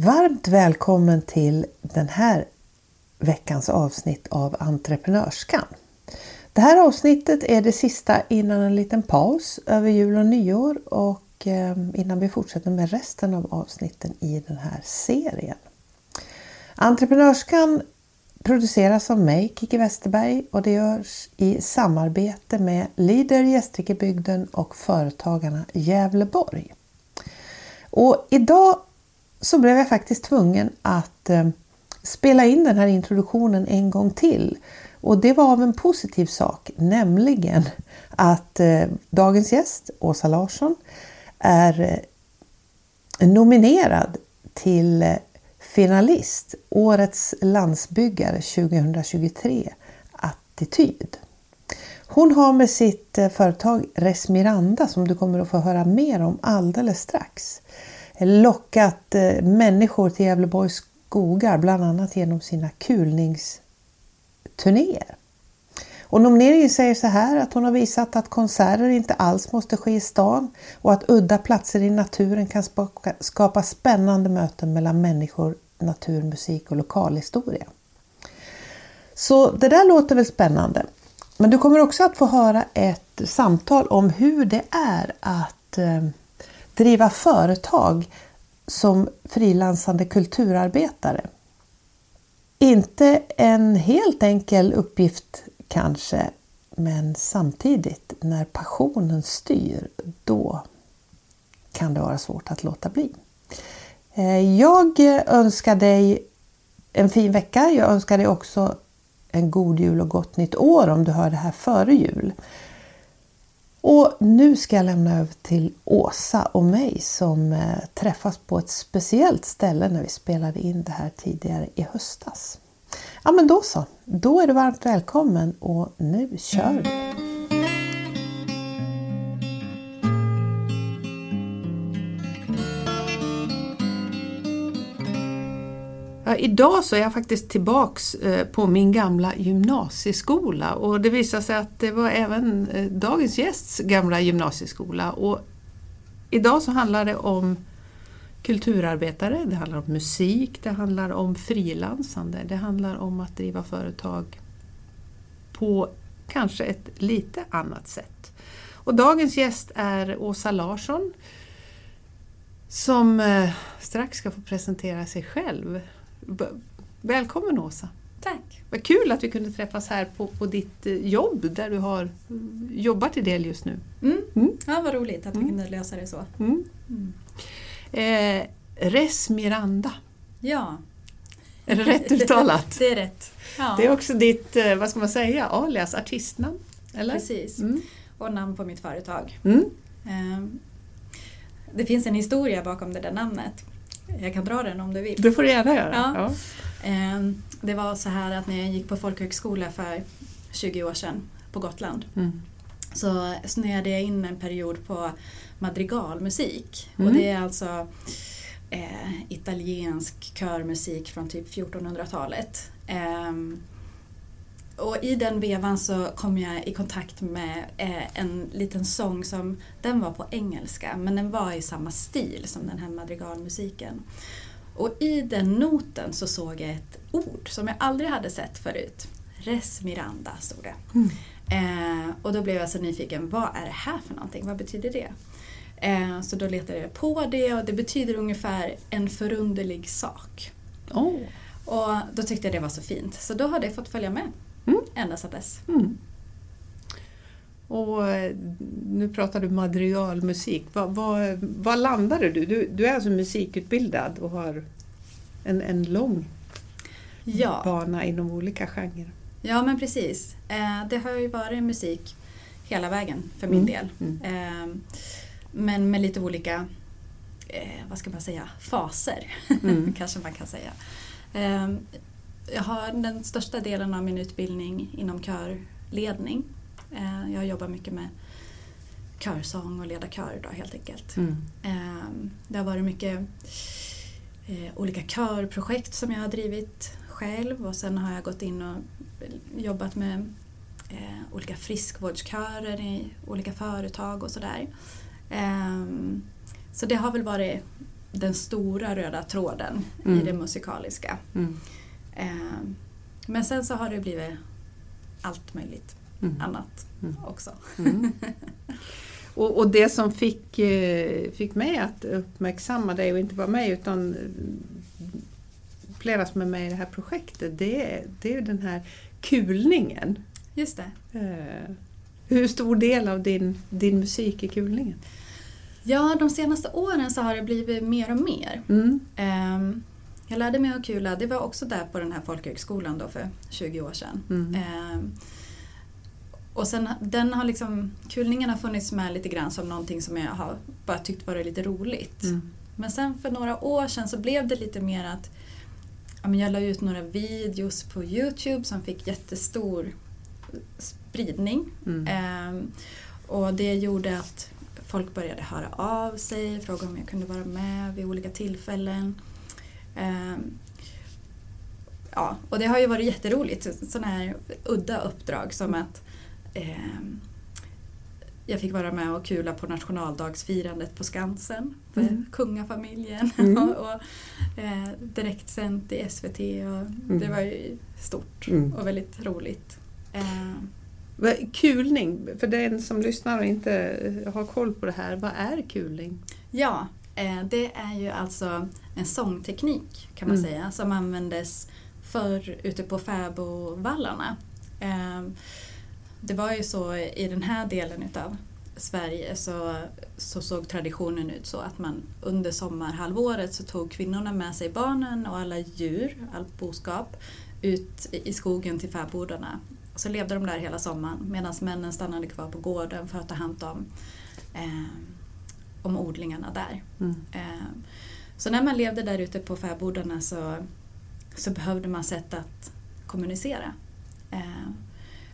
Varmt välkommen till den här veckans avsnitt av Entreprenörskan. Det här avsnittet är det sista innan en liten paus över jul och nyår och eh, innan vi fortsätter med resten av avsnitten i den här serien. Entreprenörskan produceras av mig, Kiki Westerberg och det görs i samarbete med Leader Gästrikebygden och Företagarna Gävleborg. Och idag så blev jag faktiskt tvungen att eh, spela in den här introduktionen en gång till. Och det var av en positiv sak, nämligen att eh, dagens gäst, Åsa Larsson, är eh, nominerad till finalist Årets landsbyggare 2023 Attityd. Hon har med sitt företag Resmiranda som du kommer att få höra mer om alldeles strax lockat eh, människor till Gävleborgs skogar bland annat genom sina kulningsturnéer. Och nomineringen säger så här att hon har visat att konserter inte alls måste ske i stan och att udda platser i naturen kan skapa spännande möten mellan människor, natur, musik och lokalhistoria. Så det där låter väl spännande. Men du kommer också att få höra ett samtal om hur det är att eh, driva företag som frilansande kulturarbetare. Inte en helt enkel uppgift kanske, men samtidigt när passionen styr, då kan det vara svårt att låta bli. Eh, jag önskar dig en fin vecka. Jag önskar dig också en god jul och gott nytt år om du hör det här före jul. Och nu ska jag lämna över till Åsa och mig som eh, träffas på ett speciellt ställe när vi spelade in det här tidigare i höstas. Ja men då så, då är du varmt välkommen och nu kör vi! Ja, idag så är jag faktiskt tillbaks eh, på min gamla gymnasieskola och det visar sig att det var även eh, dagens gästs gamla gymnasieskola. Och idag så handlar det om kulturarbetare, det handlar om musik, det handlar om frilansande, det handlar om att driva företag på kanske ett lite annat sätt. Och dagens gäst är Åsa Larsson som eh, strax ska få presentera sig själv. Välkommen Åsa! Tack! Vad kul att vi kunde träffas här på, på ditt eh, jobb där du har mm, jobbat i del just nu. Mm. Mm. Ja, vad roligt att vi mm. kunde lösa det så. Mm. Mm. Eh, Res Miranda. Ja. Är det rätt uttalat? det är rätt. Ja. Det är också ditt, eh, vad ska man säga, alias, artistnamn? Eller? Precis, och namn på mitt företag. Eh, det finns en historia bakom det där namnet. Jag kan dra den om du vill. Det får du gärna göra. Ja. ja. Ehm, det var så här att när jag gick på folkhögskola för 20 år sedan på Gotland mm. så snöade jag in en period på madrigalmusik. Mm. Och det är alltså eh, italiensk körmusik från typ 1400-talet. Eh, och i den vevan så kom jag i kontakt med eh, en liten sång som, den var på engelska men den var i samma stil som den här madrigalmusiken. Och i den noten så såg jag ett ord som jag aldrig hade sett förut. Res Miranda stod det. Mm. Eh, och då blev jag så nyfiken, vad är det här för någonting? Vad betyder det? Eh, så då letade jag på det och det betyder ungefär en förunderlig sak. Oh. Och då tyckte jag det var så fint, så då har det fått följa med mm. ända sedan dess. Mm. Och eh, nu pratar du madrigalmusik. Vad, vad, vad landade du? du? Du är alltså musikutbildad och har en, en lång ja. bana inom olika genrer. Ja men precis. Eh, det har ju varit musik hela vägen för min mm. del. Mm. Eh, men med lite olika, vad ska man säga, faser mm. kanske man kan säga jag har den största delen av min utbildning inom körledning. Eh, jag jobbar mycket med körsång och leda kör då, helt enkelt. Mm. Ehm, det har varit mycket eh, olika körprojekt som jag har drivit själv och sen har jag gått in och jobbat med eh, olika friskvårdskörer i olika företag och sådär. Ehm, så det har väl varit den stora röda tråden Mm. i det musikaliska. Mm. Eh, men sen så har det blivit allt möjligt Mm. annat Mm. också. Mm. Och, och det som fick, eh, fick mig att uppmärksamma dig och inte bara mig utan eh, flera som är med i det här projektet det, är- det är ju den här kulningen. Just det. Eh, Hur stor del av din, din musik är kulningen? Ja, de senaste åren så har det blivit mer och mer. Mm. Ehm, jag lärde mig att kula, det var också där på den här folkhögskolan då för 20 år sedan. Mm. Ehm, och sen den har liksom, kulningen har funnits med lite grann som någonting som jag har bara tyckt varit lite roligt. Mm. Men sen för några år sedan så blev det lite mer att ja, men jag la ut några videos på Youtube som fick jättestor spridning. Mm. Ehm, och det gjorde att folk började höra av sig, fråga om jag kunde vara med vid olika tillfällen. Ehm, ja, och det har ju varit jätteroligt, sådana här udda uppdrag som att ehm, jag fick vara med och kula på nationaldagsfirandet på Skansen för Mm. kungafamiljen Mm. och, och eh, direktsänt i SVT och det var ju stort Mm. och väldigt roligt. Vad- Kulning, för den som lyssnar och inte eh, har koll på det här, vad är kulning? Ja, eh, det är ju alltså en sångteknik kan man Mm. säga som användes förr ute på fäbodvallarna. Eh, Det var ju så i den här delen utav Sverige så, så såg traditionen ut så att man under sommarhalvåret så tog kvinnorna med sig barnen och alla djur, allt boskap, ut i skogen till fäbodarna. Så levde de där hela sommaren medan männen stannade kvar på gården för att ta hand om, eh, om odlingarna där. Mm. Eh, Så när man levde där ute på fäbodarna så, så behövde man sätt att kommunicera. Eh,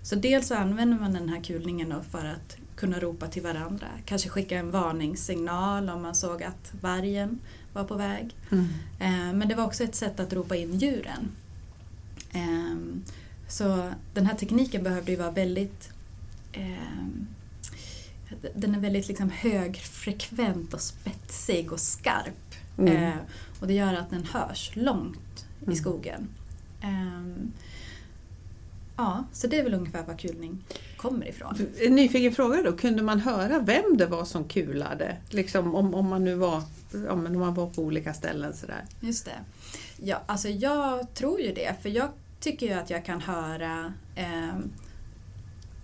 Så dels så använder man den här kulningen för att kunna ropa till varandra. Kanske skicka en varningssignal om man såg att vargen var på väg. Mm. Eh, Men det var också ett sätt att ropa in djuren. Eh, Så den här tekniken behövde ju vara väldigt den är väldigt liksom högfrekvent och spetsig och skarp. Mm. Eh, och det gör att den hörs långt Mm. i skogen. Eh, ja, så det är väl ungefär var kulning kommer ifrån. En nyfiken fråga då, kunde man höra vem det var som kulade? Liksom om, om man nu var, om man var på olika ställen sådär. Just det. Ja, alltså jag tror ju det, för jag tycker ju att jag kan höra eh,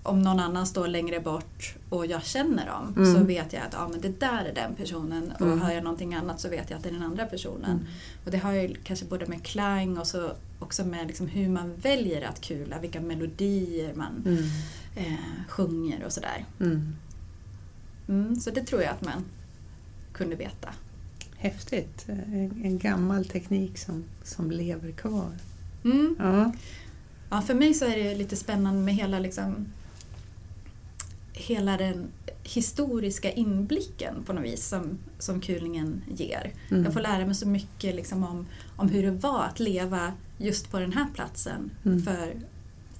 om någon annan står längre bort och jag känner dem Mm. så vet jag att ja, men det där är den personen och Mm. hör jag någonting annat så vet jag att det är den andra personen. Mm. Och det har ju kanske både med klang och så också med liksom hur man väljer att kula, vilka melodier man Mm. eh, sjunger och sådär. Mm. Mm, så det tror jag att man kunde veta. Häftigt, en, en gammal teknik som, som lever kvar. Ja. Ja, för mig så är det lite spännande med hela, liksom, hela den historiska inblicken på något vis som, som kulningen ger. Mm. Jag får lära mig så mycket liksom, om, om hur det var att leva just på den här platsen Mm. för,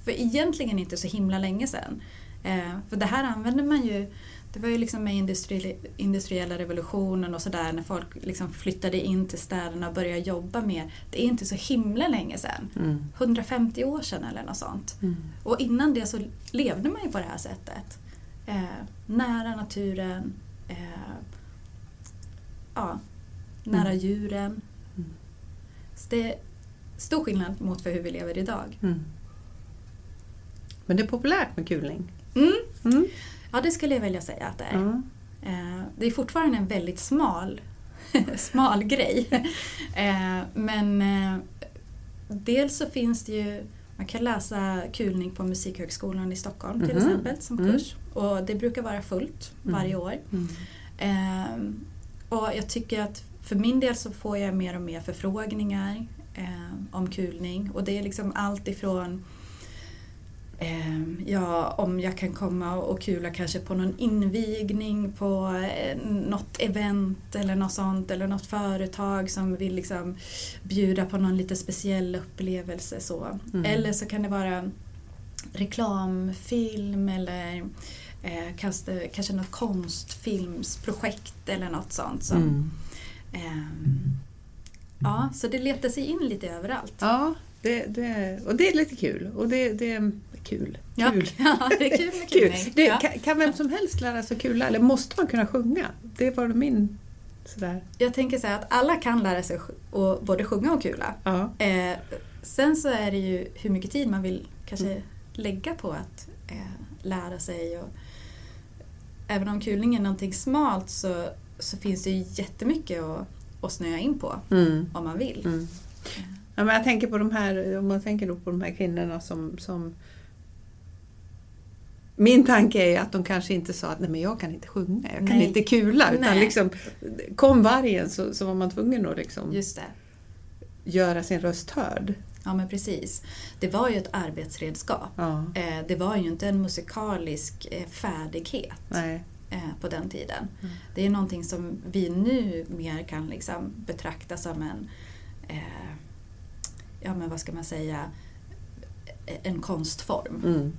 för egentligen inte så himla länge sedan. Eh, för det här använder man ju det var ju liksom med industri, industriella revolutionen och sådär när folk liksom flyttade in till städerna och började jobba mer. Det är inte så himla länge sedan. Mm. 150 år sedan eller något sånt. Mm. Och innan det så levde man ju på det här sättet. Eh, nära naturen, eh, ja, nära Mm. djuren. Mm. Så det är stor skillnad mot för hur vi lever idag. Mm. Men det är populärt med kulning. Mm. Mm. Ja, det skulle jag vilja säga att det är. Ja. Eh, det är fortfarande en väldigt smal, smal grej. Eh, men eh, dels så finns det ju, man kan läsa kulning på Musikhögskolan i Stockholm till Mhm. exempel som Mm. kurs. Och det brukar vara fullt varje år. Mm. Eh, och jag tycker att för min del så får jag mer och mer förfrågningar eh, om kulning. Och det är liksom allt ifrån ja, om jag kan komma och kula kanske på någon invigning på eh, något event eller något sånt eller något företag som vill liksom bjuda på någon lite speciell upplevelse. Så. Mm. Eller så kan det vara reklamfilm eller eh, kanske, kanske något konstfilmsprojekt eller något sånt. Som, Mm. Ehm, ja, så det letar sig in lite överallt. Ja, det, det, och det är lite kul. Och det, det kul. Ja, kul. ja, det är kul med Kul. Det, Ja. kan, kan vem som helst lära sig kula eller måste man kunna sjunga? Det var min sådär. Jag tänker så här att alla kan lära sig att både sjunga och kula. Ja. Eh, sen så är det ju hur mycket tid man vill kanske Mm. lägga på att eh, lära sig. Och, även om kulning är någonting smalt så, så finns det ju jättemycket att, att snöa in på Mm. om man vill. Mm. Ja, men jag tänker på de här, om man tänker då på de här kvinnorna som, som min tanke är att de kanske inte sa att nej men jag kan inte sjunga, jag kan Nej. inte kula. Utan Nej. liksom, kom vargen så, så var man tvungen att liksom göra sin röst hörd. Ja men precis. Det var ju ett arbetsredskap. Ja, Eh, det var ju inte en musikalisk eh, färdighet nej. eh, på den tiden. Mm. Det är någonting som vi nu mer kan liksom betrakta som en, eh, ja men vad ska man säga, en konstform. Mm.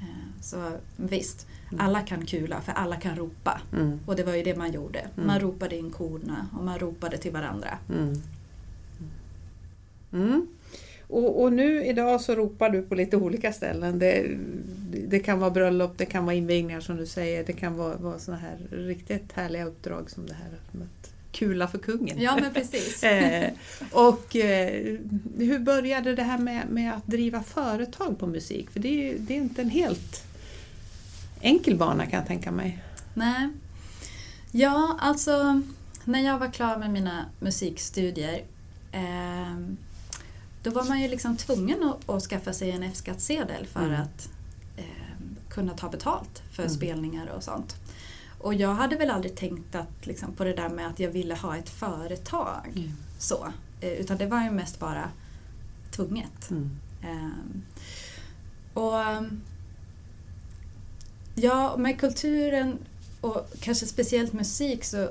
Eh, så visst, Mm. alla kan kula för alla kan ropa. Mm. Och det var ju det man gjorde. Mm. Man ropade in korna och man ropade till varandra. Mm. Mm. Och, och nu idag så ropar du på lite olika ställen. Det, det kan vara bröllop, det kan vara invigningar som du säger, det kan vara, vara såna här riktigt härliga uppdrag som det här att kula för kungen. Ja men precis. Eh, och eh, hur började det här med, med att driva företag på musik? För det är, ju- det är inte en helt enkel bana kan jag tänka mig. Nej. Ja, alltså när jag var klar med mina musikstudier eh, då var man ju liksom tvungen att, att skaffa sig en F-skattsedel för Mm. att eh, kunna ta betalt för Mm. spelningar och sånt. Och jag hade väl aldrig tänkt att, liksom, på det där med att jag ville ha ett företag. så. Eh, utan det var ju mest bara tvunget. Mm. Ehm, och ehm, Ja, med kulturen och kanske speciellt musik så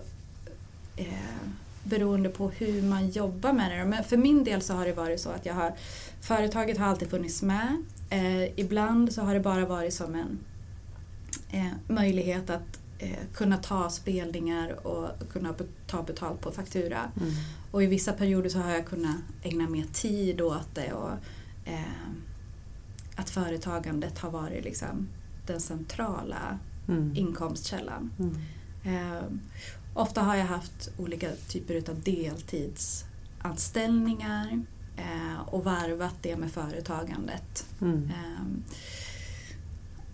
eh, beroende på hur man jobbar med det. Men för min del så har det varit så att jag har, företaget har alltid funnits med. Eh, ibland så har det bara varit som en eh, möjlighet att kunna ta spelningar och kunna ta betalt på faktura. Mm. Och i vissa perioder så har jag kunnat ägna mer tid åt det och eh, att företagandet har varit liksom den centrala Mm. inkomstkällan. Mm. Eh, ofta har jag haft olika typer av deltidsanställningar eh, och varvat det med företagandet. Mm. Eh,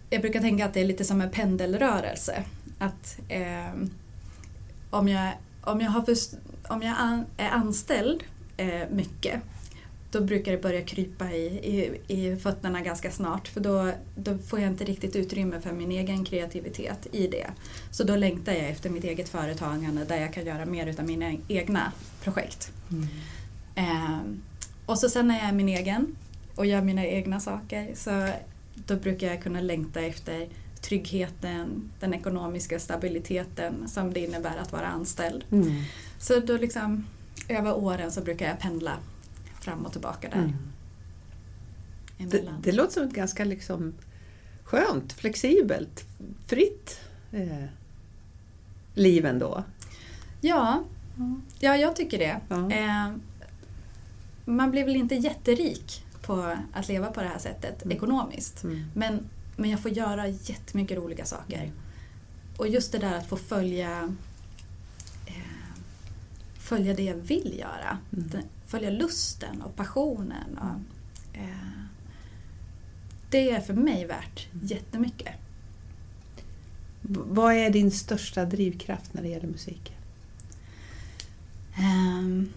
jag brukar tänka att det är lite som en pendelrörelse. Att eh, om jag, om jag, har först, om jag an, är anställd eh, mycket då brukar det börja krypa i, i, i fötterna ganska snart för då, då får jag inte riktigt utrymme för min egen kreativitet i det. Så då längtar jag efter mitt eget företagande där jag kan göra mer utav mina egna projekt. Mm. Ehm, och så sen när jag är min egen och gör mina egna saker så då brukar jag kunna längta efter tryggheten, den ekonomiska stabiliteten som det innebär att vara anställd. Mm. Så då liksom över åren så brukar jag pendla fram och tillbaka där Mm. Det, det låter som ett ganska liksom skönt, flexibelt, fritt eh, liv ändå. Ja, ja, jag tycker det. Ja. Ehm, man blir väl inte jätterik på att leva på det här sättet Mm. ekonomiskt. Mm. Men, men jag får göra jättemycket roliga saker. Och just det där att få följa eh, följa det jag vill göra. Mm. Följa lusten och passionen. Och, eh, det är för mig värt Mm. jättemycket. Vad är din största drivkraft när det gäller musik? Ehm,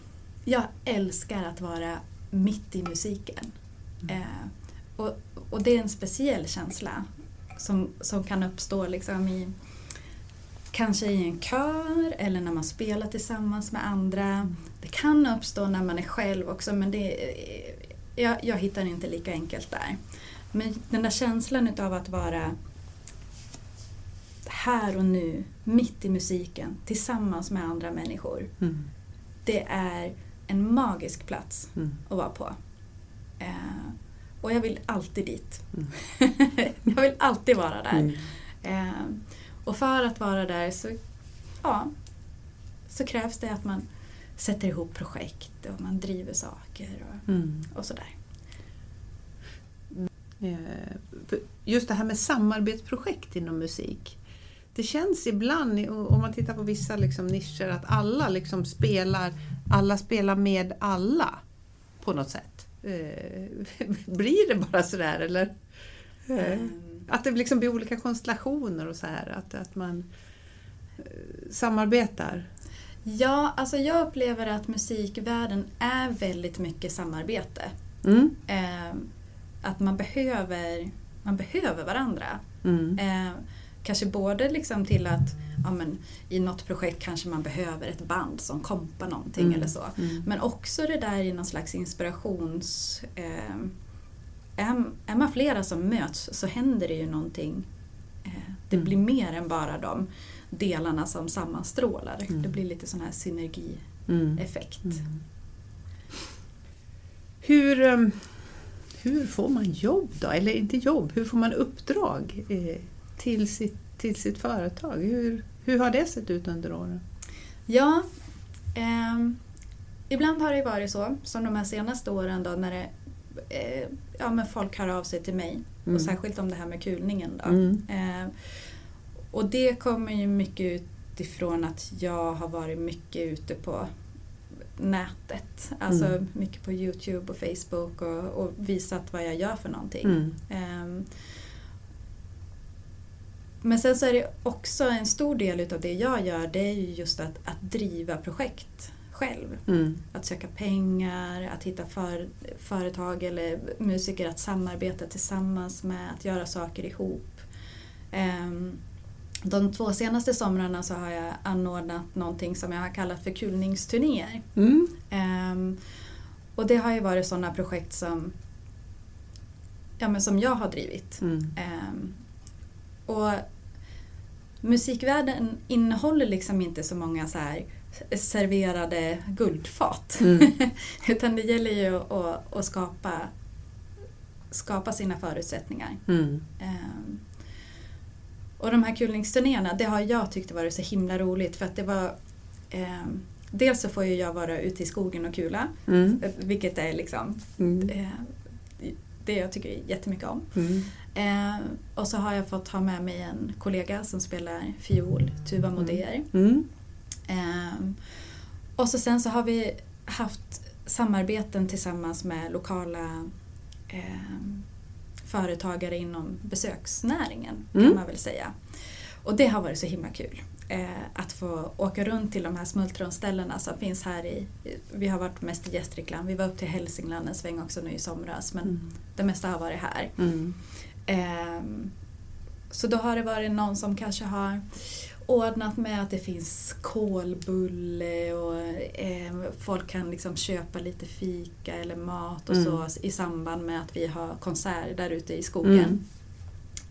jag älskar att vara mitt i musiken. Mm. Och, och det är en speciell känsla som, som kan uppstå liksom i kanske i en kör eller när man spelar tillsammans med andra. Det kan uppstå när man är själv också men det, jag, jag hittar inte lika enkelt där. Men den där känslan utav att vara här och nu, mitt i musiken, tillsammans med andra människor. Mm. Det är en magisk plats Mm. att vara på. Eh, och jag vill alltid dit. Mm. jag vill alltid vara där. Mm. Eh, och för att vara där så, ja, så krävs det att man sätter ihop projekt och man driver saker och, Mm. och sådär. Eh, Just det här med samarbetsprojekt inom musik. Det känns ibland, om man tittar på vissa liksom nischer, att alla liksom spelar, alla spelar med alla på något sätt. Eh, Blir det bara sådär eller? Ehm, Att det liksom blir olika konstellationer och så här, att, att man eh, samarbetar. Ja, alltså jag upplever att musikvärlden är väldigt mycket samarbete. Mm. Eh, att man behöver, man behöver varandra. Mm. Eh, kanske både liksom till att ja, men, i något projekt kanske man behöver ett band som kompar någonting Mm. eller så. Mm. Men också det där i någon slags inspirations... Eh, är, är man flera som möts så händer det ju någonting. Eh, det Mm. blir mer än bara de delarna som sammanstrålar. Mm. Det blir lite sån här synergieffekt. Mm. Mm. Hur, ehm, hur får man jobb då? Eller inte jobb, hur får man uppdrag eh, till sitt, till sitt företag? Hur, hur har det sett ut under åren? Ja, ehm, ibland har det varit så, som de här senaste åren då när det, eh, ja, men folk hör av sig till mig. Mm. Och särskilt om det här med kulningen. Då. Mm. Eh, och det kommer ju mycket utifrån att jag har varit mycket ute på nätet. Alltså Mm. mycket på Youtube och Facebook och, och visat vad jag gör för någonting. Mm. Ehm, men sen så är det också en stor del utav det jag gör det är ju just att, att driva projekt själv. Mm. Att söka pengar, att hitta för, företag eller musiker att samarbeta tillsammans med, att göra saker ihop. Ehm, de två senaste somrarna så har jag anordnat någonting som jag har kallat för kulningsturnéer. Mm. Ehm, och det har ju varit sådana projekt som, ja, men som jag har drivit. Mm. Ehm, och musikvärlden innehåller liksom inte så många så här serverade guldfat. Mm. Utan det gäller ju att, att skapa, skapa sina förutsättningar. Mm. Ehm, och de här kulningsturnéerna, det har jag tyckt varit så himla roligt för att det var ehm, Dels så får ju jag vara ute i skogen och kula, Mm. vilket är liksom eh, det jag tycker jättemycket om. Mm. Eh, och så har jag fått ha med mig en kollega som spelar fiol, Tuva Modéer. Mm. Eh, och så sen så har vi haft samarbeten tillsammans med lokala eh, företagare inom besöksnäringen kan Mm. man väl säga. Och det har varit så himla kul. Eh, att få åka runt till de här smultronställena som finns här i, vi har varit mest i Gästrikland, vi var upp till Hälsingland en sväng också nu i somras men Mm. det mesta har varit här. Mm. Ehm, så då har det varit någon som kanske har ordnat med att det finns kolbulle och ehm, folk kan liksom köpa lite fika eller mat och Mm. så i samband med att vi har konsert där ute i skogen.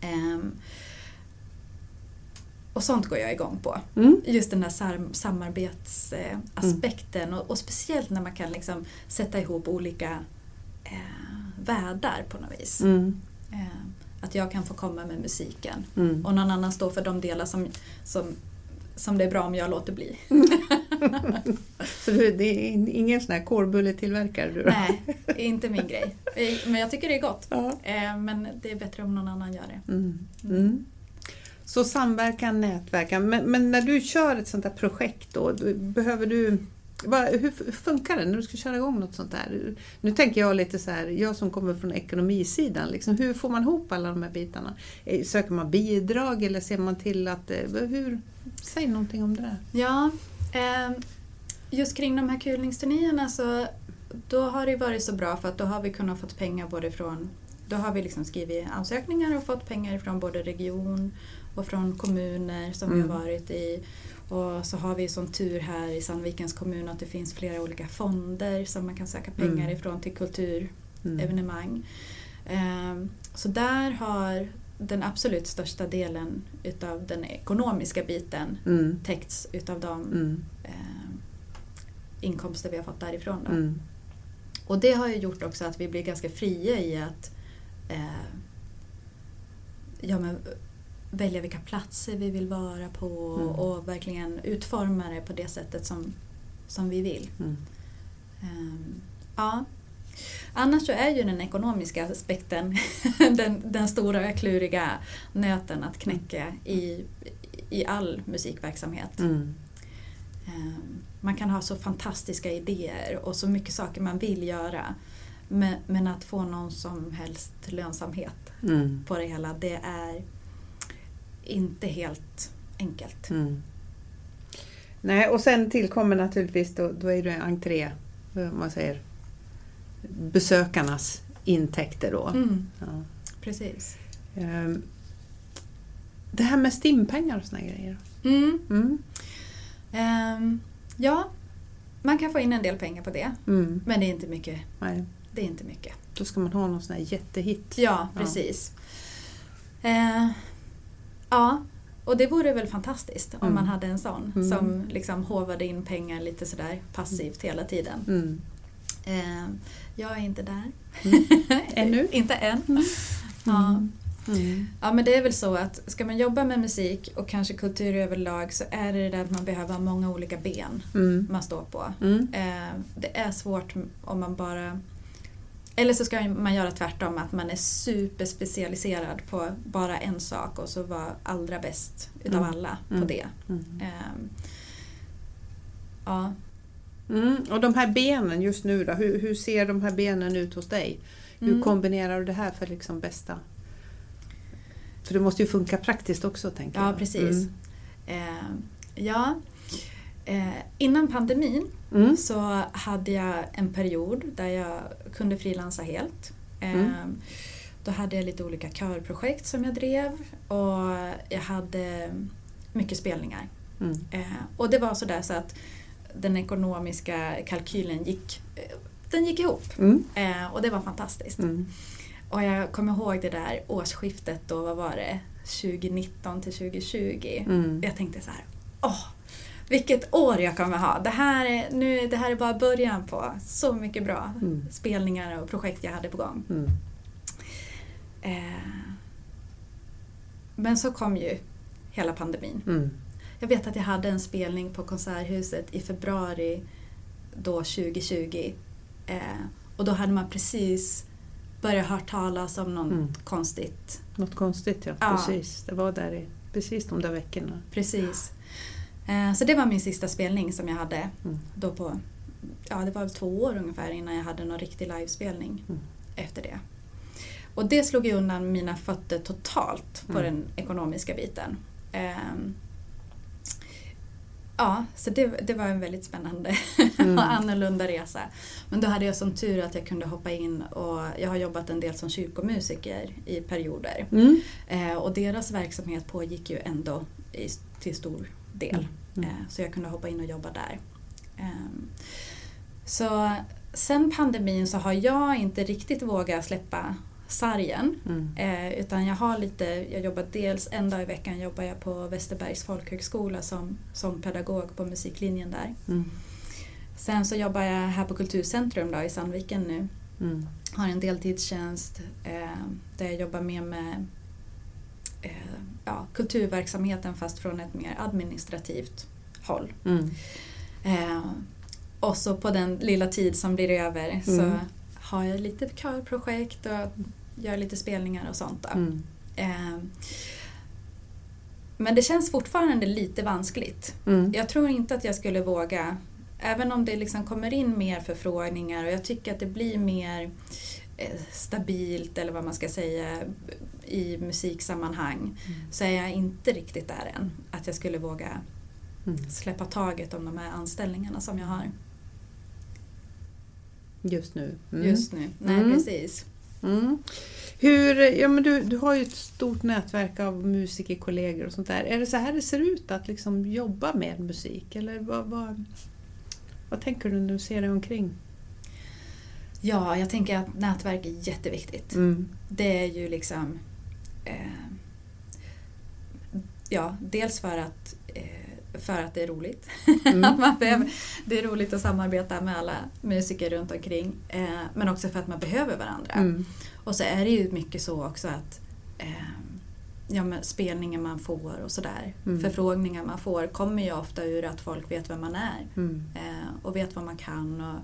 Mm. Ehm, och sånt går jag igång på. Mm. Just den där sam- samarbetsaspekten och, och speciellt när man kan liksom sätta ihop olika eh, världar på något vis. Mm. Att jag kan få komma med musiken Mm. och någon annan står för de delar som, som, som det är bra om jag låter bli. Så du, det är in- ingen sån här kårbulletillverkare du då? Nej, inte min grej. Men jag tycker det är gott. Ja. Eh, Men det är bättre om någon annan gör det. Mm. Mm. Så samverkan, nätverkan. Men, men när du kör ett sånt här projekt då, då behöver du hur funkar det när du ska köra igång något sånt där? Nu tänker jag lite så här, jag som kommer från ekonomisidan, liksom, hur får man ihop alla de här bitarna? Eh, Söker man bidrag eller ser man till att... eh, Hur, säg någonting om det där. Ja, eh, just kring de här kulningsturnéerna så då har det varit så bra för att då har vi kunnat fått pengar både från då har vi liksom skrivit ansökningar och fått pengar från både region och från kommuner som vi Mm. har varit i. Och så har vi sån tur här i Sandvikens kommun att det finns flera olika fonder som man kan söka pengar Mm. ifrån till kultur Mm. evenemang. Ehm, Så där har den absolut största delen utav den ekonomiska biten Mm. täckts utav de Mm. ehm, inkomster vi har fått därifrån. Då. Mm. Och det har ju gjort också att vi blir ganska fria i att eh, ja, men, välja vilka platser vi vill vara på Mm. och verkligen utforma det på det sättet som, som vi vill. Mm. Ehm, ja. Annars så är ju den ekonomiska aspekten den, den stora kluriga nöten att knäcka i, i all musikverksamhet. Mm. Ehm, Man kan ha så fantastiska idéer och så mycket saker man vill göra. Men, men att få någon som helst lönsamhet Mm. på det hela, det är inte helt enkelt. Mm. Nej, och sen tillkommer naturligtvis då, då är det entré, vad man säger, besökarnas intäkter då. Mm, Ja. precis. Ehm, Det här med stimpengar och såna grejer. Mm. Mm. Ehm, ja, man kan få in en del pengar på det. Mm. Men det är inte mycket. Nej, Det är inte mycket. då ska man ha någon sån här jättehit. Ja, Ja. precis. Ja, och det vore väl fantastiskt om Mm. man hade en sån Mm. som liksom håvade in pengar lite sådär passivt hela tiden. Mm. Eh, jag är inte där. Ännu? inte än. Ja. Mm. ja, men det är väl så att ska man jobba med musik och kanske kultur överlag så är det det där att man behöver ha många olika ben Mm. man står på. Mm. Eh, det är svårt om man bara... Eller så ska man göra tvärtom, att man är superspecialiserad på bara en sak och så vara allra bäst utav Mm. alla på Mm. det. Mm. Eh, ja. Mm. Och de här benen just nu då, hur, hur ser de här benen ut hos dig? Hur Mm. kombinerar du det här för liksom bästa? För det måste ju funka praktiskt också tänker Ja, jag. precis. Eh, ja. Eh, innan pandemin Mm. Så hade jag en period där jag kunde frilansa helt. Eh, Mm. Då hade jag lite olika körprojekt som jag drev och jag hade mycket spelningar. Mm. Eh, och det var sådär så att den ekonomiska kalkylen gick, eh, den gick ihop. Mm. Eh, och det var fantastiskt. Mm. Och jag kommer ihåg det där årsskiftet då, vad var det? 2019 till 2020. Mm. Jag tänkte så här, åh, vilket år jag kommer ha. Det här, är, nu, det här är bara början på så mycket bra Mm. spelningar och projekt jag hade på gång. Mm. Eh, men så kom ju hela pandemin. Mm. Jag vet att jag hade en spelning på Konserthuset i februari då 2020. Eh, och då hade man precis börjat hört talas om något Mm. konstigt. Något konstigt ja, Ja. precis. Det var där i precis de där veckorna. Precis. Eh, så det var min sista spelning som jag hade Mm. då på, ja det var två år ungefär innan jag hade någon riktig livespelning Mm. efter det. Och det slog ju undan mina fötter totalt på Mm. den ekonomiska biten. Ehm, ja, så det, det var en väldigt spännande Mm. och annorlunda resa. Men då hade jag som tur att jag kunde hoppa in och jag har jobbat en del som kyrkomusiker i perioder. Mm. Eh, och deras verksamhet pågick ju ändå i, till stor del. Mm. Eh, så jag kunde hoppa in och jobba där. Ehm, så sen pandemin så har jag inte riktigt vågat släppa sargen. Mm. Eh, utan jag har lite, jag jobbar dels en dag i veckan jobbar jag på Västerbergs folkhögskola som sångpedagog på musiklinjen där. Mm. Sen så jobbar jag här på Kulturcentrum då, i Sandviken nu. Mm. Har en deltidstjänst eh, där jag jobbar mer med ja, kulturverksamheten fast från ett mer administrativt håll. Mm. Eh, och så på den lilla tid som blir över så Mm. har jag lite körprojekt och gör lite spelningar och sånt. Mm. Eh, men det känns fortfarande lite vanskligt. Mm. Jag tror inte att jag skulle våga, även om det liksom kommer in mer förfrågningar och jag tycker att det blir mer eh, stabilt eller vad man ska säga i musiksammanhang Mm. så är jag inte riktigt där än. Att jag skulle våga Mm. släppa taget om de här anställningarna som jag har Just nu. Mm. just nu. Nej, Mm. precis. Mm. Hur, ja, men du, du har ju ett stort nätverk av musikerkollegor och sånt där. Är det så här det ser ut att liksom jobba med musik? Eller vad, vad, vad tänker du när du ser dig omkring? Ja, jag tänker att nätverk är jätteviktigt. Mm. Det är ju liksom eh, Ja, dels för att, eh, för att det är roligt. Mm. Att man behöver, det är roligt att samarbeta med alla musiker runt omkring. Eh, men också för att man behöver varandra. Mm. Och så är det ju mycket så också att eh, ja, men spelningar man får och sådär. Mm. Förfrågningar man får kommer ju ofta ur att folk vet vem man är Mm. eh, och vet vad man kan och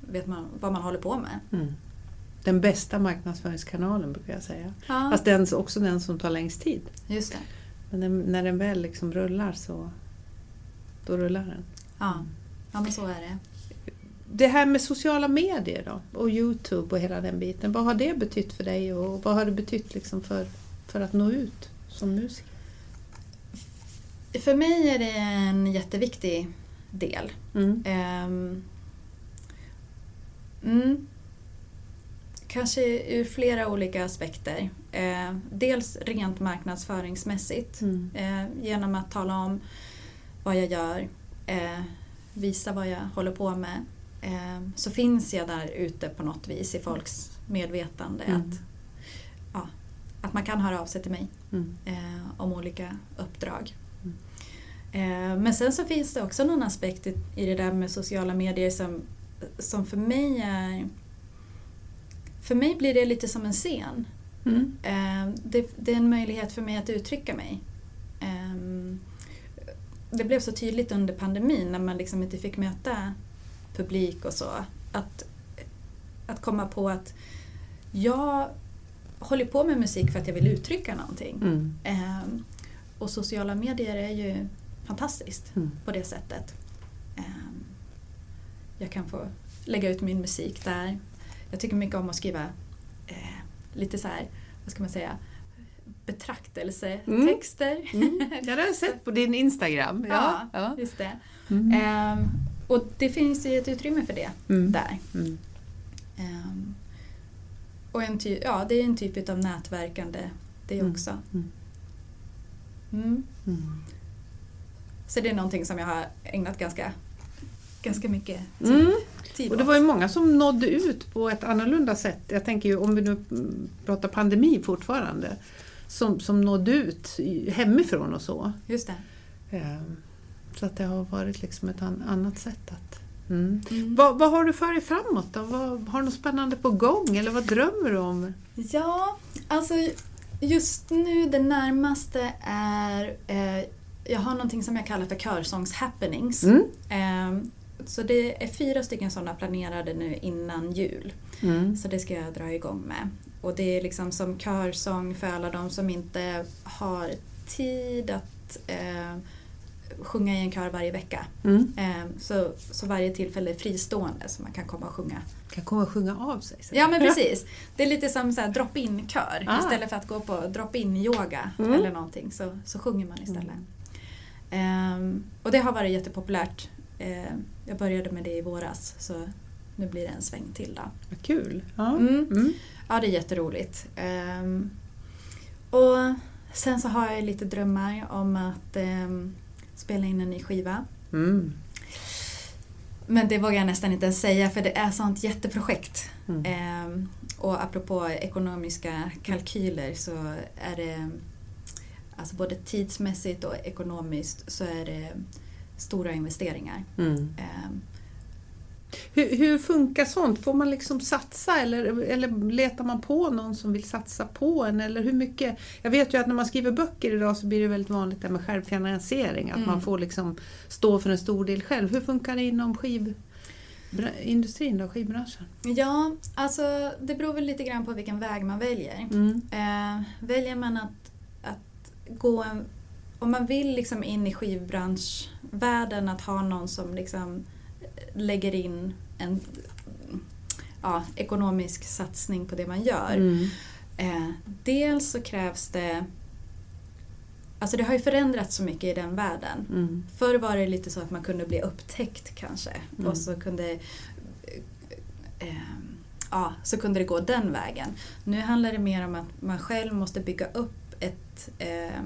vet man, vad man håller på med. Mm. Den bästa marknadsföringskanalen brukar jag säga. Ja, Fast den, också den som tar längst tid. just det. Men den, när den väl liksom rullar så då rullar den. Ja. ja, men så är det. Det här med sociala medier då och Youtube och hela den biten. Vad har det betytt för dig och vad har det betytt liksom för, för att nå ut som musiker? För mig är det en jätteviktig del. Mm. Ehm, mm, kanske ur flera olika aspekter. Eh, dels rent marknadsföringsmässigt Mm. eh, genom att tala om vad jag gör, eh, visa vad jag håller på med. Eh, så finns jag där ute på något vis i folks medvetande Mm. att, ja, att man kan höra av sig till mig Mm. eh, om olika uppdrag. Mm. Eh, men sen så finns det också någon aspekt i, i det där med sociala medier som, som för mig är... För mig blir det lite som en scen. Mm. Eh, det, det är en möjlighet för mig att uttrycka mig. Eh, det blev så tydligt under pandemin när man liksom inte fick möta publik och så. Att, att komma på att jag håller på med musik för att jag vill uttrycka någonting. Mm. Ehm, och sociala medier är ju fantastiskt Mm. på det sättet. Jag kan få lägga ut min musik där. Jag tycker mycket om att skriva eh, lite så här, vad ska man säga, betraktelsetexter. Mm. Ja, det har jag sett på din Instagram. Ja. Ja. Just det. Mm. Ehm, och det finns ju ett utrymme för det Mm. där. Mm. Ehm, och en ty- ja, det är en typ av nätverkande det Mm. också. Mm. Mm. Mm. Så det är någonting som jag har ägnat ganska, ganska mycket tid, Mm. tid Och det var ju många som nådde ut på ett annorlunda sätt. Jag tänker ju om vi nu pratar pandemi fortfarande. Som, som nådde ut hemifrån och så. Just det. Ehm, Så att det har varit liksom ett an, annat sätt att... Mm. Mm. Vad, vad har du för dig framåt då? Vad, har du något spännande på gång eller vad drömmer du om? Ja, alltså just nu det närmaste är eh, jag har någonting som jag kallar för körsångs-happenings. Mm. Ehm, så det är fyra stycken sådana planerade nu innan jul. Mm. Så det ska jag dra igång med. Och det är liksom som körsång för alla de som inte har tid att eh, sjunga i en kör varje vecka. Mm. Eh, så, så varje tillfälle är fristående så man kan komma och sjunga. Kan komma och sjunga av sig sen. Ja men precis. Det är lite som så drop-in kör. Ah. Istället för att gå på drop-in yoga Mm. eller någonting så, så sjunger man istället. Ehm, och det har varit jättepopulärt. Ehm, jag började med det i våras så nu blir det en sväng till då. Vad kul! Ja. Mm. Mm. Ja, det är jätteroligt. Ehm, och sen så har jag lite drömmar om att ehm, spela in en ny skiva. Mm. Men det vågar jag nästan inte ens säga för det är sånt jätteprojekt. Mm. Ehm, och apropå ekonomiska kalkyler så är det alltså både tidsmässigt och ekonomiskt så är det stora investeringar. Mm. Ehm, Hur, hur funkar sånt? Får man liksom satsa eller, eller letar man på någon som vill satsa på en? Eller hur mycket? Jag vet ju att när man skriver böcker idag så blir det väldigt vanligt det med självfinansiering. Att Mm. man får liksom stå för en stor del själv. Hur funkar det inom skivindustrin då, skivbranschen? ja, alltså det beror väl lite grann på vilken väg man väljer. Mm. Eh, väljer man att, att gå en, om man vill liksom in i skivbranschvärlden att ha någon som liksom lägger in en ja, ekonomisk satsning på det man gör. Mm. Eh, dels så krävs det Alltså det har ju förändrats så mycket i den världen. Mm. Förr var det lite så att man kunde bli upptäckt kanske Mm. och så kunde eh, ja, så kunde det gå den vägen. Nu handlar det mer om att man själv måste bygga upp ett, eh,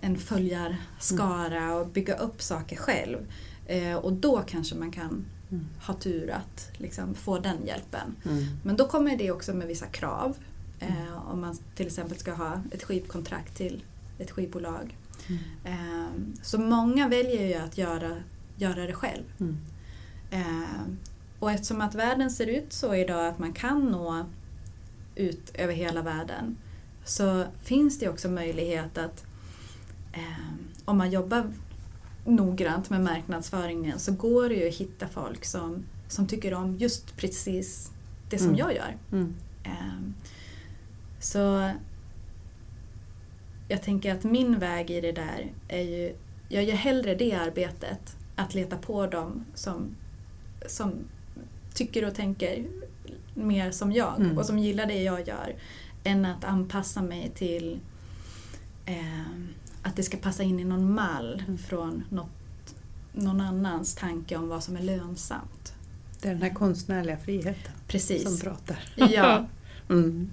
en följarskara och bygga upp saker själv. Eh, och då kanske man kan Mm. ha tur att liksom, få den hjälpen. Mm. Men då kommer det också med vissa krav. Eh, om man till exempel ska ha ett skivkontrakt till ett skivbolag. Mm. Eh, så många väljer ju att göra, göra det själv. Mm. Eh, och eftersom att världen ser ut så idag att man kan nå ut över hela världen så finns det också möjlighet att om man jobbar noggrant med marknadsföringen så går det ju att hitta folk som, som tycker om just precis det som Mm. jag gör. Mm. Ehm, Så jag tänker att min väg i det där är ju, jag gör hellre det arbetet, att leta på dem som, som tycker och tänker mer som jag Mm. och som gillar det jag gör, än att anpassa mig till ehm, att det ska passa in i någon mall från något, någon annans tanke om vad som är lönsamt. Det är den här konstnärliga friheten Precis. som pratar. Ja. Mm.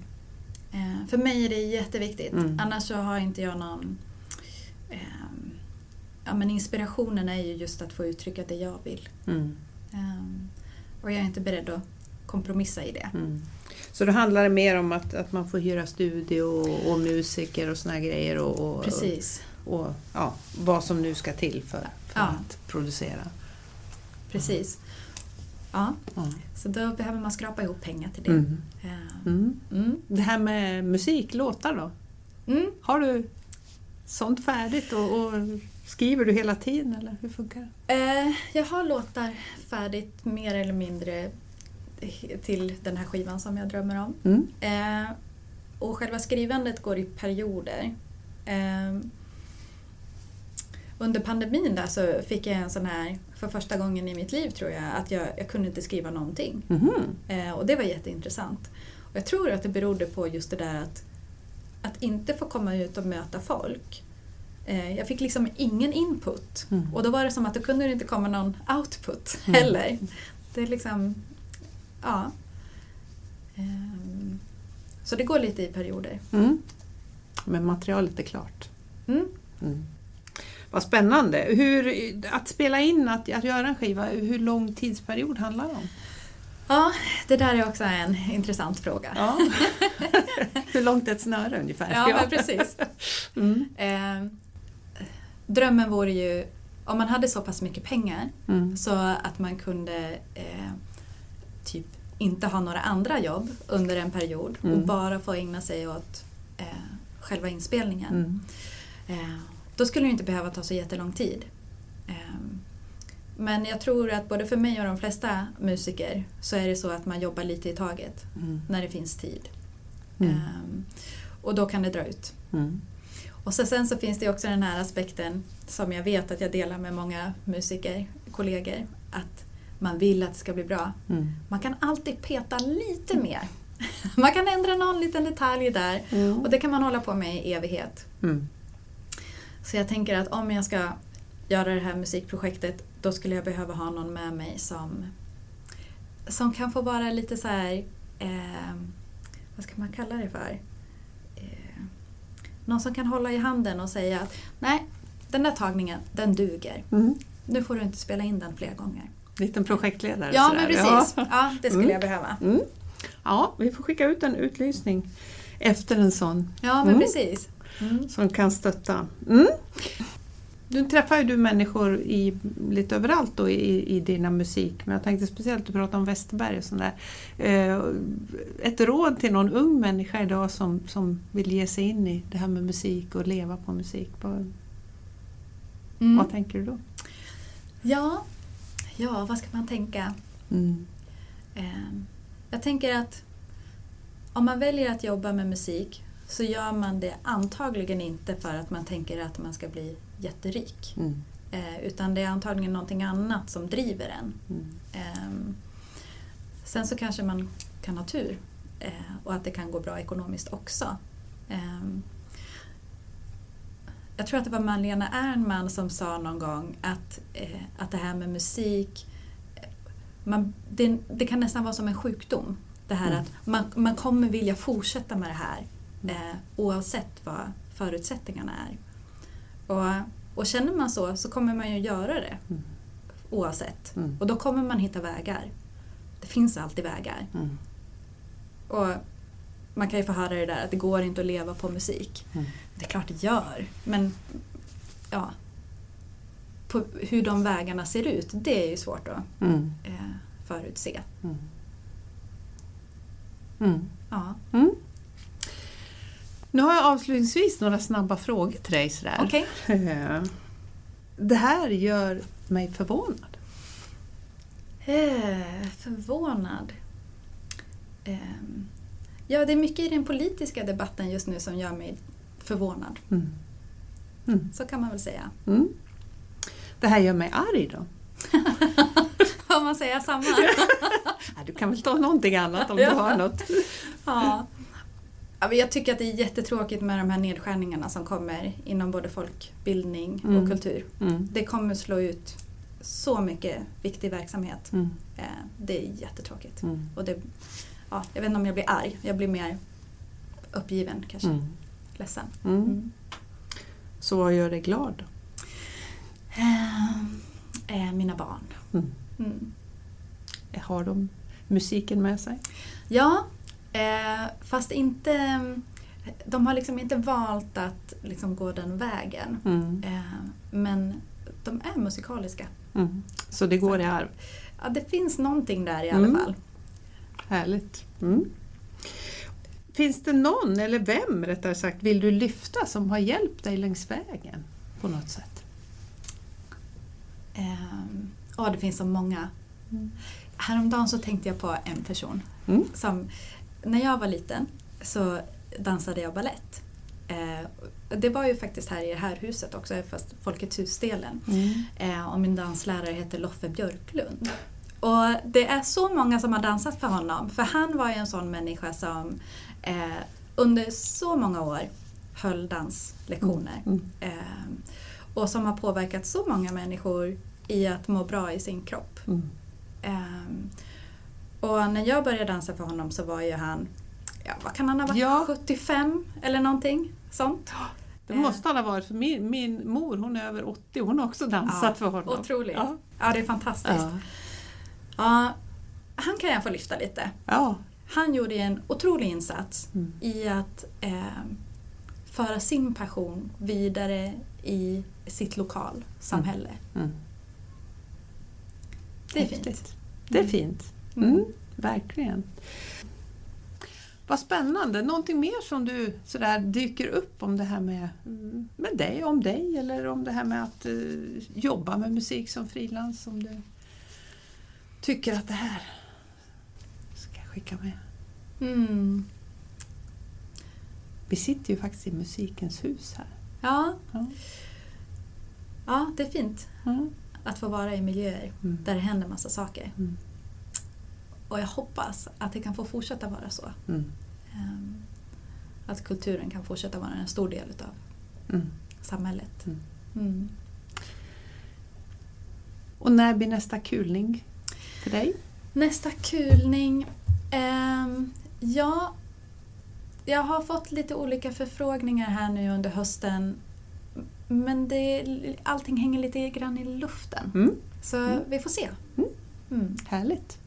Eh, för mig är det jätteviktigt. Mm. Annars så har inte jag någon... ehm, ja, men inspirationen är ju just att få uttrycka det jag vill. Mm. Ehm, och jag är inte beredd att kompromissa i det. Mm. Så då handlar det mer om att, att man får hyra studio och, och musiker och såna grejer och, och, Precis. och ja, vad som nu ska till för, för Ja. att producera. Precis. Ja, Ja. så då behöver man skrapa ihop pengar till det. Mm. Ehm, Mm. mm. Det här med musik, låtar då? Mm. Har du sånt färdigt och, och skriver du hela tiden eller hur funkar det? Eh, jag har låtar färdigt mer eller mindre till den här skivan som jag drömmer om. Mm. Eh, och själva skrivandet går i perioder. Eh, under pandemin där så fick jag en sån här, för första gången i mitt liv tror jag, att jag, jag kunde inte skriva någonting. Mhm. Eh, och det var jätteintressant. Och jag tror att det berodde på just det där att, att inte få komma ut och möta folk. Eh, jag fick liksom ingen input. Mm. Och då var det som att då kunde det inte komma någon output Mm. heller. Det är liksom, ja. Ehm, Så det går lite i perioder. Mm. Men materialet är klart. Mm. Mm. Vad spännande! Hur, att spela in, att, att göra en skiva, hur lång tidsperiod handlar det om? Ja, det där är också en intressant fråga. Ja. hur långt är ett snöre ungefär? Ja, men precis. Mm. Ehm, drömmen vore ju, om man hade så pass mycket pengar Mm. så att man kunde eh, inte ha några andra jobb under en period och Mm. bara få ägna sig åt eh, själva inspelningen. Mm. Eh, då skulle det inte behöva ta så jättelång tid. Eh, men jag tror att både för mig och de flesta musiker så är det så att man jobbar lite i taget Mm. när det finns tid. Mm. Eh, och då kan det dra ut. Mm. Och så, sen så finns det också den här aspekten som jag vet att jag delar med många musiker, kollegor, att man vill att det ska bli bra. Mm. Man kan alltid peta lite mer. Man kan ändra någon liten detalj där Mm. och det kan man hålla på med i evighet. Mm. Så jag tänker att om jag ska göra det här musikprojektet då skulle jag behöva ha någon med mig som, som kan få vara lite så här, eh, vad ska man kalla det för? Eh, någon som kan hålla i handen och säga att nej, den där tagningen, den duger. Mm. Nu får du inte spela in den fler gånger. Liten projektledare. Ja, sådär. men precis. Ja. Ja, det skulle Mm. jag behöva. Mm. ja, vi får skicka ut en utlysning efter en sån Ja, men Mm. precis. Mm. som kan stötta. Mm. Nu träffar ju du människor i, lite överallt då i, i dina musik, men jag tänkte speciellt att prata om Westerberg och sådär. Eh, ett råd till någon ung människa idag som, som vill ge sig in i det här med musik och leva på musik. Vad, Mm. vad tänker du då? Ja. Ja, vad ska man tänka? Mm. Ehm, Jag tänker att om man väljer att jobba med musik så gör man det antagligen inte för att man tänker att man ska bli jätterik. Mm. Eh, Utan det är antagligen någonting annat som driver en. Mm. Ehm, Sen så kanske man kan ha tur eh, och att det kan gå bra ekonomiskt också. Jag tror att det var Malena Ernman som sa någon gång att, eh, att det här med musik, eh, man, det, det kan nästan vara som en sjukdom. Det här Mm. att man, man kommer vilja fortsätta med det här eh, oavsett vad förutsättningarna är. Och, och känner man så så kommer man ju göra det Mm. oavsett. Mm. Och då kommer man hitta vägar. Det finns alltid vägar. Mm. Och man kan ju få höra det där att det går inte att leva på musik. Mm. Det är klart det gör, men ja, på hur de vägarna ser ut, det är ju svårt att Mm. eh, förutse. Mm. Mm. Ja. Mm. Nu har jag avslutningsvis några snabba frågor till dig. Sådär. Okej. Eh, Det här gör mig förvånad. Eh, förvånad. Ehm, ja, det är mycket i den politiska debatten just nu som gör mig förvånad. Mm. Mm. Så kan man väl säga. Mm. Det här gör mig arg då? Får man säga samma? Du kan väl ta någonting annat om du har något? ja. Jag tycker att det är jättetråkigt med de här nedskärningarna som kommer inom både folkbildning och Mm. kultur. Mm. Det kommer slå ut så mycket viktig verksamhet. Mm. Eh, Det är jättetråkigt. Mm. Och det, ja, jag vet inte om jag blir arg, jag blir mer uppgiven kanske. Mm. Ledsen. Mm. Så vad gör dig glad? Eh, eh, mina barn. Mm. Mm. Har de musiken med sig? Ja, eh, fast inte... De har liksom inte valt att liksom gå den vägen. Mm. Eh, men de är musikaliska. Mm. Så det går i arv? Ja, det finns någonting där i alla Mm. fall. Härligt. Mm. Finns det någon, eller vem rättare sagt, vill du lyfta som har hjälpt dig längs vägen på något sätt? Eh, ja, det finns så många. Mm. Häromdagen så tänkte jag på en person. Mm. Som, när jag var liten så dansade jag ballett. Eh, det var ju faktiskt här i det här huset också, fast Folkets hus-delen. Mm. Eh, och min danslärare heter Loffe Björklund. Och det är så många som har dansat för honom, för han var ju en sån människa som eh, under så många år höll danslektioner. Mm. Eh, och som har påverkat så många människor i att må bra i sin kropp. Mm. Ehm, och när jag började dansa för honom så var ju han, ja vad kan han ha varit, Ja. 75 eller någonting sånt. Det måste han ha varit, för min, min mor hon är över 80 hon har också dansat Ja, för honom. Otroligt. Ja. Ja, det är fantastiskt. Ja. Ja, han kan jag få lyfta lite. Ja. Han gjorde en otrolig insats Mm. i att eh, föra sin passion vidare i sitt lokalsamhälle. Mm. Det är Häftigt. fint. Det är Mm. fint. Mm. Mm. Verkligen. Vad spännande. Någonting mer som du sådär dyker upp om det här med, mm, med dig, om dig eller om det här med att eh, jobba med musik som frilans om du tycker att det här ska jag skicka med. Mm. Vi sitter ju faktiskt i Musikens hus här. Ja. Ja. ja, det är fint Mm. att få vara i miljöer Mm. där det händer massa saker. Mm. Och jag hoppas att det kan få fortsätta vara så. Mm. Ehm, Att kulturen kan fortsätta vara en stor del utav Mm. samhället. Och när blir nästa kulning för dig? Nästa kulning. ehm, ja, jag har fått lite olika förfrågningar här nu under hösten. Men det, allting hänger lite grann i luften. Mm. Så Mm. vi får se. Mm. Mm. Härligt.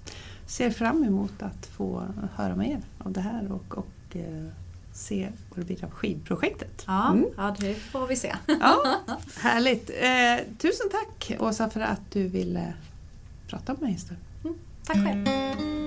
Ser fram emot att få höra mer av det här och, och eh, se vad det blir av skivprojektet. Ja, Mm. ja, det får vi se. Ja, härligt. Eh, tusen tack Åsa för att du ville prata med mig istället. Mm. Tack själv.